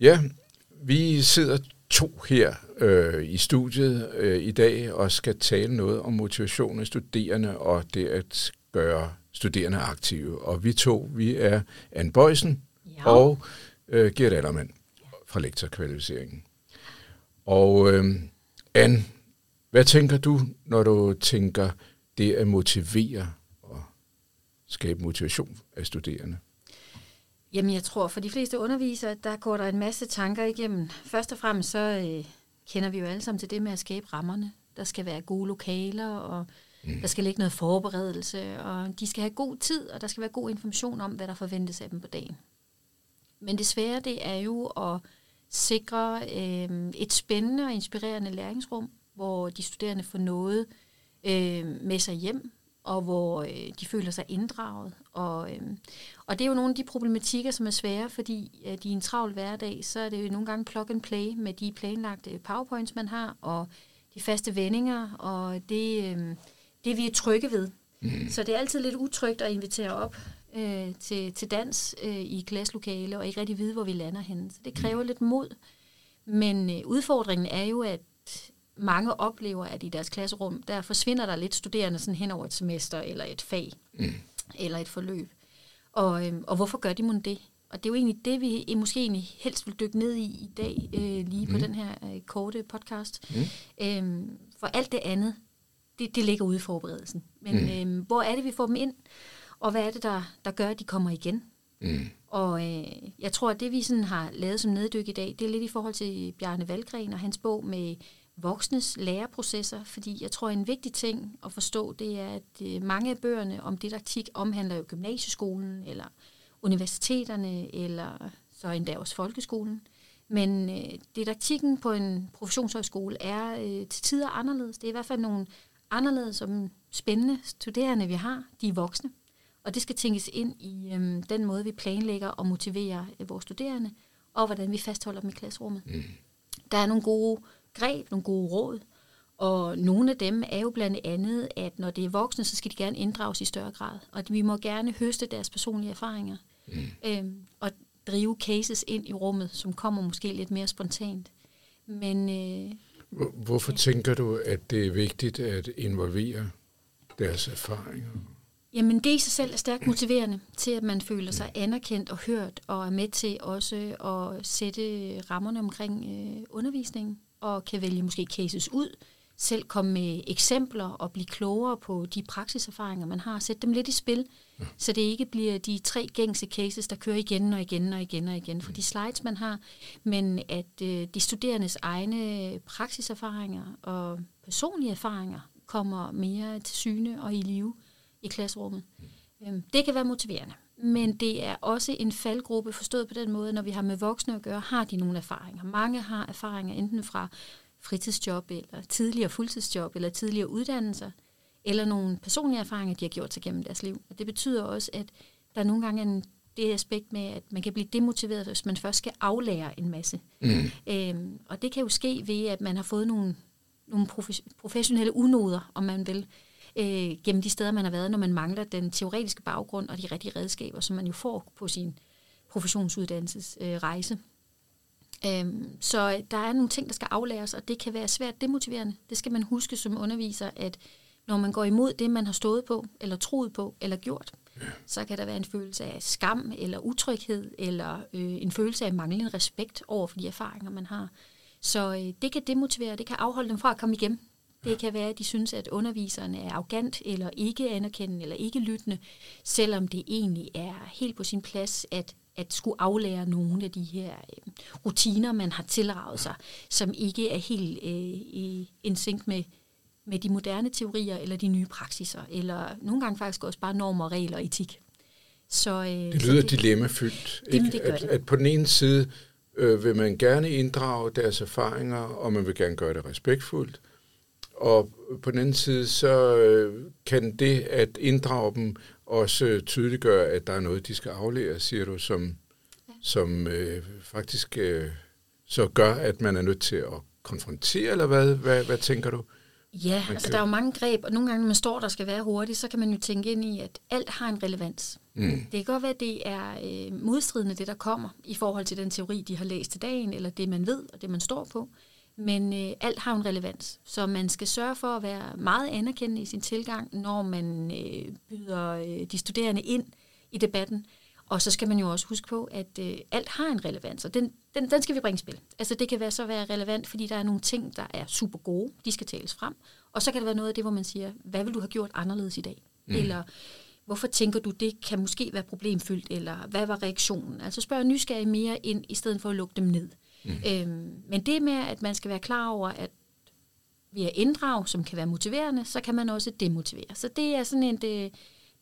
Ja, vi sidder to her øh, i studiet øh, i dag og skal tale noget om motivation af studerende og det at gøre studerende aktive. Og vi to, vi er Anne Bøjsen ja. og øh, Gert Allermann fra lektorkvalificeringen. Og øh, Anne, hvad tænker du, når du tænker det at motivere og skabe motivation af studerende? Jamen, jeg tror, for de fleste undervisere, der går der en masse tanker igennem. Først og fremmest så øh, kender vi jo alle sammen til det med at skabe rammerne. Der skal være gode lokaler, og mm. der skal ligge noget forberedelse, og de skal have god tid, og der skal være god information om, hvad der forventes af dem på dagen. Men det svære, det er jo at sikre øh, et spændende og inspirerende læringsrum, hvor de studerende får noget øh, med sig hjem, og hvor øh, de føler sig inddraget. Og, øh, og det er jo nogle af de problematikker, som er svære, fordi at i en travl hverdag, så er det jo nogle gange plug and play med de planlagte powerpoints, man har, og de faste vendinger, og det, øh, det vi er trygge ved. Mm. Så det er altid lidt utrygt at invitere op øh, til, til dans øh, i klasselokale, og ikke rigtig vide, hvor vi lander henne. Så det kræver mm. lidt mod. Men øh, udfordringen er jo, at mange oplever, at i deres klasserum, der forsvinder der lidt studerende sådan hen over et semester, eller et fag, mm. eller et forløb. Og, øhm, og hvorfor gør de mon det? Og det er jo egentlig det, vi måske egentlig helst vil dykke ned i i dag, øh, lige på mm. den her øh, korte podcast. Mm. Øhm, for alt det andet, det, det ligger ude i forberedelsen. Men mm. øhm, hvor er det, vi får dem ind? Og hvad er det, der, der gør, at de kommer igen? Mm. Og øh, jeg tror, at det, vi sådan har lavet som neddyk i dag, det er lidt i forhold til Bjarne Valgren og hans bog med voksnes læreprocesser, fordi jeg tror, en vigtig ting at forstå, det er, at øh, mange af bøgerne om didaktik omhandler jo gymnasieskolen, eller universiteterne, eller så endda også folkeskolen. Men øh, didaktikken på en professionshøjskole er øh, til tider anderledes. Det er i hvert fald nogle anderledes og spændende studerende, vi har. De er voksne. Og det skal tænkes ind i øh, den måde, vi planlægger og motiverer øh, vores studerende, og hvordan vi fastholder dem i klasserummet. Mm. Der er nogle gode greb, nogle gode råd, og nogle af dem er jo blandt andet, at når det er voksne, så skal de gerne inddrages i større grad, og at vi må gerne høste deres personlige erfaringer, mm. øhm, og drive cases ind i rummet, som kommer måske lidt mere spontant. Men, øh, Hvorfor ja. tænker du, at det er vigtigt at involvere deres erfaringer? Jamen det i sig selv er stærkt motiverende til, at man føler sig anerkendt og hørt, og er med til også at sætte rammerne omkring øh, undervisningen og kan vælge måske cases ud, selv komme med eksempler og blive klogere på de praksiserfaringer, man har. Sæt dem lidt i spil, ja. så det ikke bliver de tre gængse cases, der kører igen og igen og igen og igen for de slides, man har, men at øh, de studerendes egne praksiserfaringer og personlige erfaringer kommer mere til syne og i live i klasserummet. Øhm, det kan være motiverende. Men det er også en faldgruppe forstået på den måde, når vi har med voksne at gøre, har de nogle erfaringer. Mange har erfaringer enten fra fritidsjob, eller tidligere fuldtidsjob, eller tidligere uddannelser, eller nogle personlige erfaringer, de har gjort sig gennem deres liv. Og det betyder også, at der er nogle gange en, det aspekt med, at man kan blive demotiveret, hvis man først skal aflære en masse. Mm. Øhm, og det kan jo ske ved, at man har fået nogle, nogle professionelle unoder, om man vil, øh, gennem de steder, man har været, når man mangler den teoretiske baggrund og de rigtige redskaber, som man jo får på sin professionsuddannelsesrejse. Øh, øhm, så der er nogle ting, der skal aflæres, og det kan være svært demotiverende. Det skal man huske som underviser, at når man går imod det, man har stået på, eller troet på, eller gjort, ja. så kan der være en følelse af skam, eller utryghed, eller øh, en følelse af manglende respekt over for de erfaringer, man har. Så øh, det kan demotivere, det kan afholde dem fra at komme igennem. Det kan være, at de synes, at underviseren er arrogant, eller ikke anerkendende, eller ikke lyttende, selvom det egentlig er helt på sin plads, at at skulle aflære nogle af de her øh, rutiner, man har tilraget sig, som ikke er helt øh, i en sync med, med de moderne teorier eller de nye praksiser, eller nogle gange faktisk også bare normer, regler og etik. Så, øh, det lyder så det, dilemmafyldt. Ikke? Det at, at på den ene side øh, vil man gerne inddrage deres erfaringer, og man vil gerne gøre det respektfuldt, og på den anden side, så øh, kan det at inddrage dem også tydeliggøre, at der er noget, de skal aflære, siger du, som, ja. som øh, faktisk øh, så gør, at man er nødt til at konfrontere, eller hvad, hvad, hvad tænker du? Ja, man altså der er jo mange greb, og nogle gange, når man står der skal være hurtigt, så kan man jo tænke ind i, at alt har en relevans. Mm. Det kan godt være, at det er øh, modstridende, det der kommer, i forhold til den teori, de har læst til dagen, eller det, man ved, og det, man står på. Men øh, alt har en relevans, så man skal sørge for at være meget anerkendende i sin tilgang, når man øh, byder øh, de studerende ind i debatten. Og så skal man jo også huske på, at øh, alt har en relevans, og den, den, den skal vi bringe i spil. Altså det kan være så være relevant, fordi der er nogle ting, der er super gode, de skal tales frem. Og så kan det være noget af det, hvor man siger, hvad vil du have gjort anderledes i dag? Mm. Eller hvorfor tænker du, det kan måske være problemfyldt, eller hvad var reaktionen? Altså spørg nysgerrig mere ind, i stedet for at lukke dem ned. Mm. Øhm, men det med, at man skal være klar over, at ved at inddrage, som kan være motiverende, så kan man også demotivere. Så det er sådan en, det,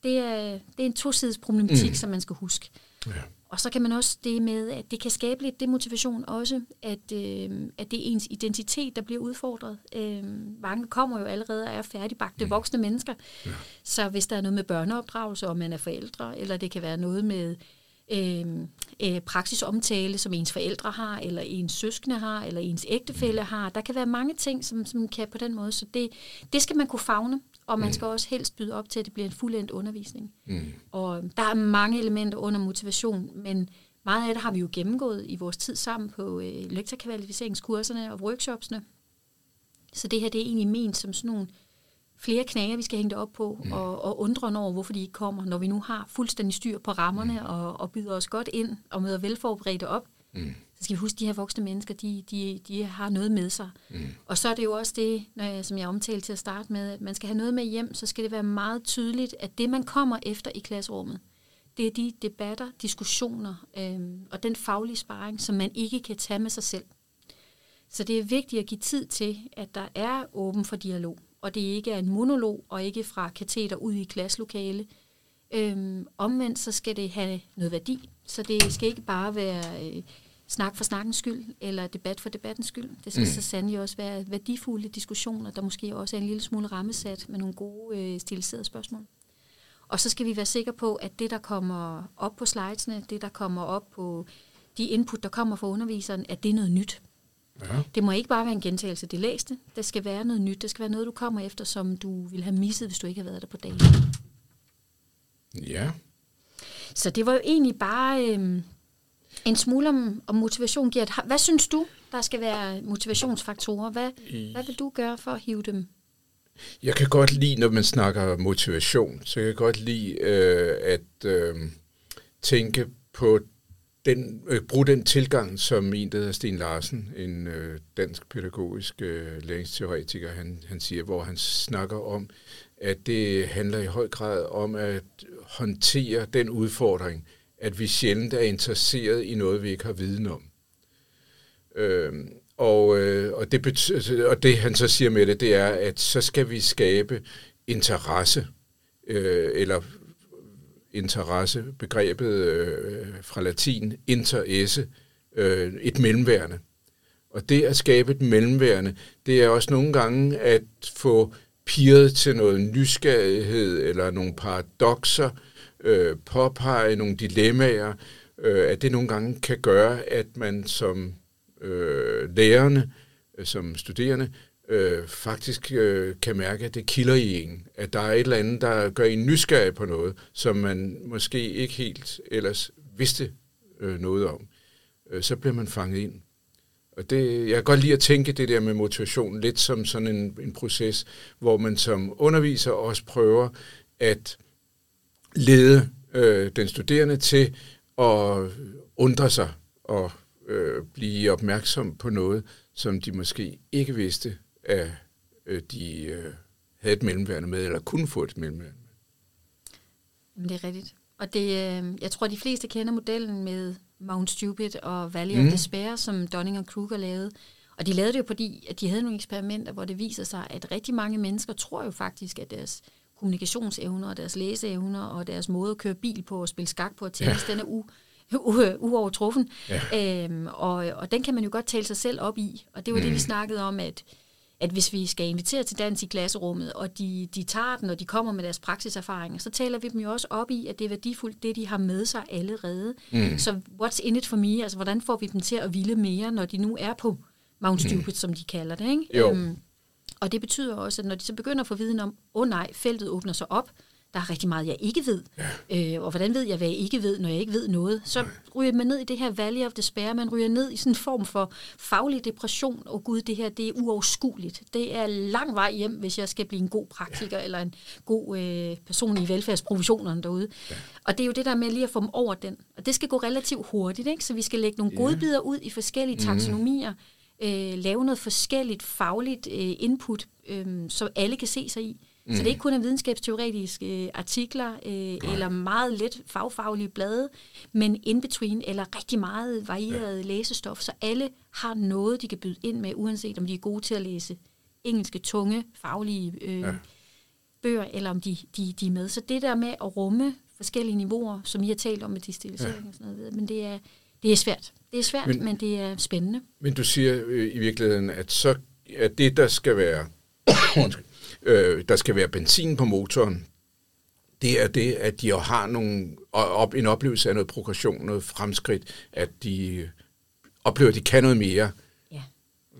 det er, det er en tosides problematik, mm. som man skal huske. Ja. Og så kan man også det med, at det kan skabe lidt demotivation også, at, øh, at det er ens identitet, der bliver udfordret. Øh, mange kommer jo allerede og er færdigbagte mm. voksne mennesker. Ja. Så hvis der er noget med børneopdragelse, og man er forældre, eller det kan være noget med øh, øh, praksisomtale, som ens forældre har, eller ens søskende har, eller ens ægtefælle har. Der kan være mange ting, som, som kan på den måde. Så det, det skal man kunne fagne, og man mm. skal også helst byde op til, at det bliver en fuldendt undervisning. Mm. Og der er mange elementer under motivation, men meget af det har vi jo gennemgået i vores tid sammen på øh, lektorkvalificeringskurserne og workshopsene. Så det her det er egentlig ment som sådan nogle flere knager, vi skal hænge det op på, mm. og, og undre over, hvorfor de ikke kommer, når vi nu har fuldstændig styr på rammerne, mm. og, og byder os godt ind, og møder velforberedte op. Mm. Så skal vi huske, at de her voksne mennesker, de, de, de har noget med sig. Mm. Og så er det jo også det, når jeg, som jeg omtalte til at starte med, at man skal have noget med hjem, så skal det være meget tydeligt, at det, man kommer efter i klasserummet, det er de debatter, diskussioner øhm, og den faglige sparring, som man ikke kan tage med sig selv. Så det er vigtigt at give tid til, at der er åben for dialog og det ikke er en monolog, og ikke fra kateter ud i klasselokale. Øhm, omvendt så skal det have noget værdi, så det skal ikke bare være øh, snak for snakkens skyld, eller debat for debattens skyld. Det skal mm. så sandelig også være værdifulde diskussioner, der måske også er en lille smule rammesat med nogle gode øh, stiliserede spørgsmål. Og så skal vi være sikre på, at det, der kommer op på slidesene, det, der kommer op på de input, der kommer fra underviseren, at det er noget nyt. Ja. Det må ikke bare være en gentagelse af det læste. Der skal være noget nyt. Det skal være noget, du kommer efter, som du ville have misset, hvis du ikke havde været der på dagen. Ja. Så det var jo egentlig bare øh, en smule om, om motivation. Gert, hvad synes du, der skal være motivationsfaktorer? Hvad, I... hvad vil du gøre for at hive dem jeg kan godt lide, når man snakker motivation, så jeg kan godt lide øh, at øh, tænke på den, øh, bruge den tilgang, som en, der hedder Sten Larsen, en øh, dansk pædagogisk øh, læringsteoretiker, han, han siger, hvor han snakker om, at det handler i høj grad om at håndtere den udfordring, at vi sjældent er interesseret i noget, vi ikke har viden om. Øh, og, øh, og, det betyder, og det han så siger med det, det er, at så skal vi skabe interesse, øh, eller interesse, begrebet øh, fra latin, interesse, øh, et mellemværende. Og det at skabe et mellemværende, det er også nogle gange at få piret til noget nysgerrighed eller nogle paradoxer, øh, påpege nogle dilemmaer, øh, at det nogle gange kan gøre, at man som øh, lærerne, øh, som studerende, øh, faktisk øh, kan mærke, at det kilder i en. At der er et eller andet, der gør en nysgerrig på noget, som man måske ikke helt ellers vidste øh, noget om. Øh, så bliver man fanget ind. Og det, jeg kan godt lide at tænke det der med motivation lidt som sådan en, en proces, hvor man som underviser også prøver at lede øh, den studerende til at undre sig og øh, blive opmærksom på noget, som de måske ikke vidste, at øh, de øh, havde et mellemværende med, eller kunne få et mellemværende med. Jamen, det er rigtigt. Og det, øh, jeg tror, de fleste kender modellen med Mount Stupid og Valley mm. of Despair, som Donning og Kruger lavede. Og de lavede det jo, fordi at de havde nogle eksperimenter, hvor det viser sig, at rigtig mange mennesker tror jo faktisk, at deres kommunikationsevner og deres læseevner og deres måde at køre bil på og spille skak på og tennis, ja. den er u, u, uovertruffen. Ja. Øhm, og, og den kan man jo godt tale sig selv op i. Og det var mm. det, vi mm. snakkede om, at at hvis vi skal invitere til dans i klasserummet, og de, de tager den, og de kommer med deres praksiserfaringer, så taler vi dem jo også op i, at det er værdifuldt, det de har med sig allerede. Mm. Så what's in it for me? Altså, hvordan får vi dem til at ville mere, når de nu er på Mount mm. Stupid, mm. som de kalder det, ikke? Jo. Um, og det betyder også, at når de så begynder at få viden om, åh oh, nej, feltet åbner sig op, Der er rigtig meget, jeg ikke ved. Ja. Øh, og hvordan ved jeg, hvad jeg ikke ved, når jeg ikke ved noget? Så ryger man ned i det her valley of despair. Man ryger ned i sådan en form for faglig depression. Og gud, det her, det er uoverskueligt. Det er lang vej hjem, hvis jeg skal blive en god praktiker ja. eller en god øh, person i velfærdsprovisionerne derude. Ja. Og det er jo det der med lige at få dem over den. Og det skal gå relativt hurtigt, ikke? så vi skal lægge nogle ja. godbidder ud i forskellige mhm. taksonomier. Mm øh, lave noget forskelligt fagligt øh, input, øh, så alle kan se sig i. Mm. Så det er ikke kun er videnskabsteoretiske øh, artikler øh, eller meget let fagfaglige blade, men in-between eller rigtig meget varieret ja. læsestof, så alle har noget, de kan byde ind med, uanset om de er gode til at læse engelske, tunge, faglige øh, ja. bøger, eller om de, de, de er med. Så det der med at rumme forskellige niveauer, som I har talt om med distillisering ja. og sådan noget, men det er, det er svært. Det er svært, men, men det er spændende. Men du siger øh, i virkeligheden, at, så, at det, der skal være øh, der skal være benzin på motoren, det er det, at de har nogle, op, en oplevelse af noget progression, noget fremskridt, at de oplever, at de kan noget mere, ja.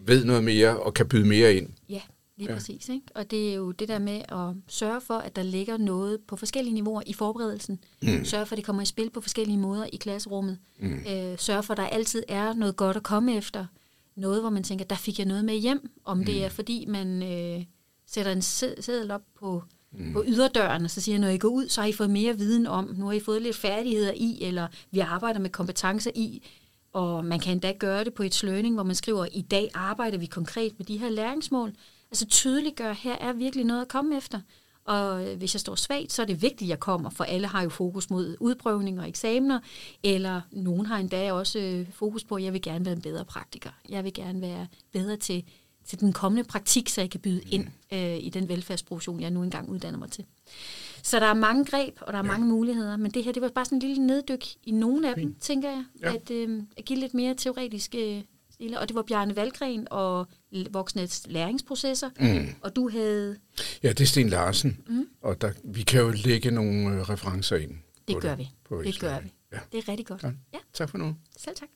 ved noget mere og kan byde mere ind. Ja, lige ja. præcis. Ikke? Og det er jo det der med at sørge for, at der ligger noget på forskellige niveauer i forberedelsen. Mm. Sørge for, at det kommer i spil på forskellige måder i klasserummet. Mm. Øh, sørge for, at der altid er noget godt at komme efter. Noget, hvor man tænker, der fik jeg noget med hjem. Om mm. det er, fordi man... Øh, sætter en seddel op på, mm. på yderdøren, og så siger, når I går ud, så har I fået mere viden om, nu har I fået lidt færdigheder i, eller vi arbejder med kompetencer i, og man kan endda gøre det på et learning, hvor man skriver, i dag arbejder vi konkret med de her læringsmål. Altså tydeliggør, her er virkelig noget at komme efter. Og hvis jeg står svagt, så er det vigtigt, at jeg kommer, for alle har jo fokus mod udprøvning og eksamener, eller nogen har endda også øh, fokus på, at jeg vil gerne være en bedre praktiker. Jeg vil gerne være bedre til til den kommende praktik, så jeg kan byde ind øh, i den velfærdsprofession, jeg nu engang uddanner mig til. Så der er mange greb, og der er ja. mange muligheder, men det her, det var bare sådan en lille neddyk i nogle af dem, tænker jeg, ja. at, øh, at give lidt mere teoretisk øh, stille. Og det var Bjarne Valgren og Voksnets læringsprocesser, mm. og du havde... Ja, det er Sten Larsen, mm. og der, vi kan jo lægge nogle øh, referencer ind. Det gør det, vi. Det gør vi. Ja. Det er rigtig godt. Ja. ja. Tak for nu. Selv tak.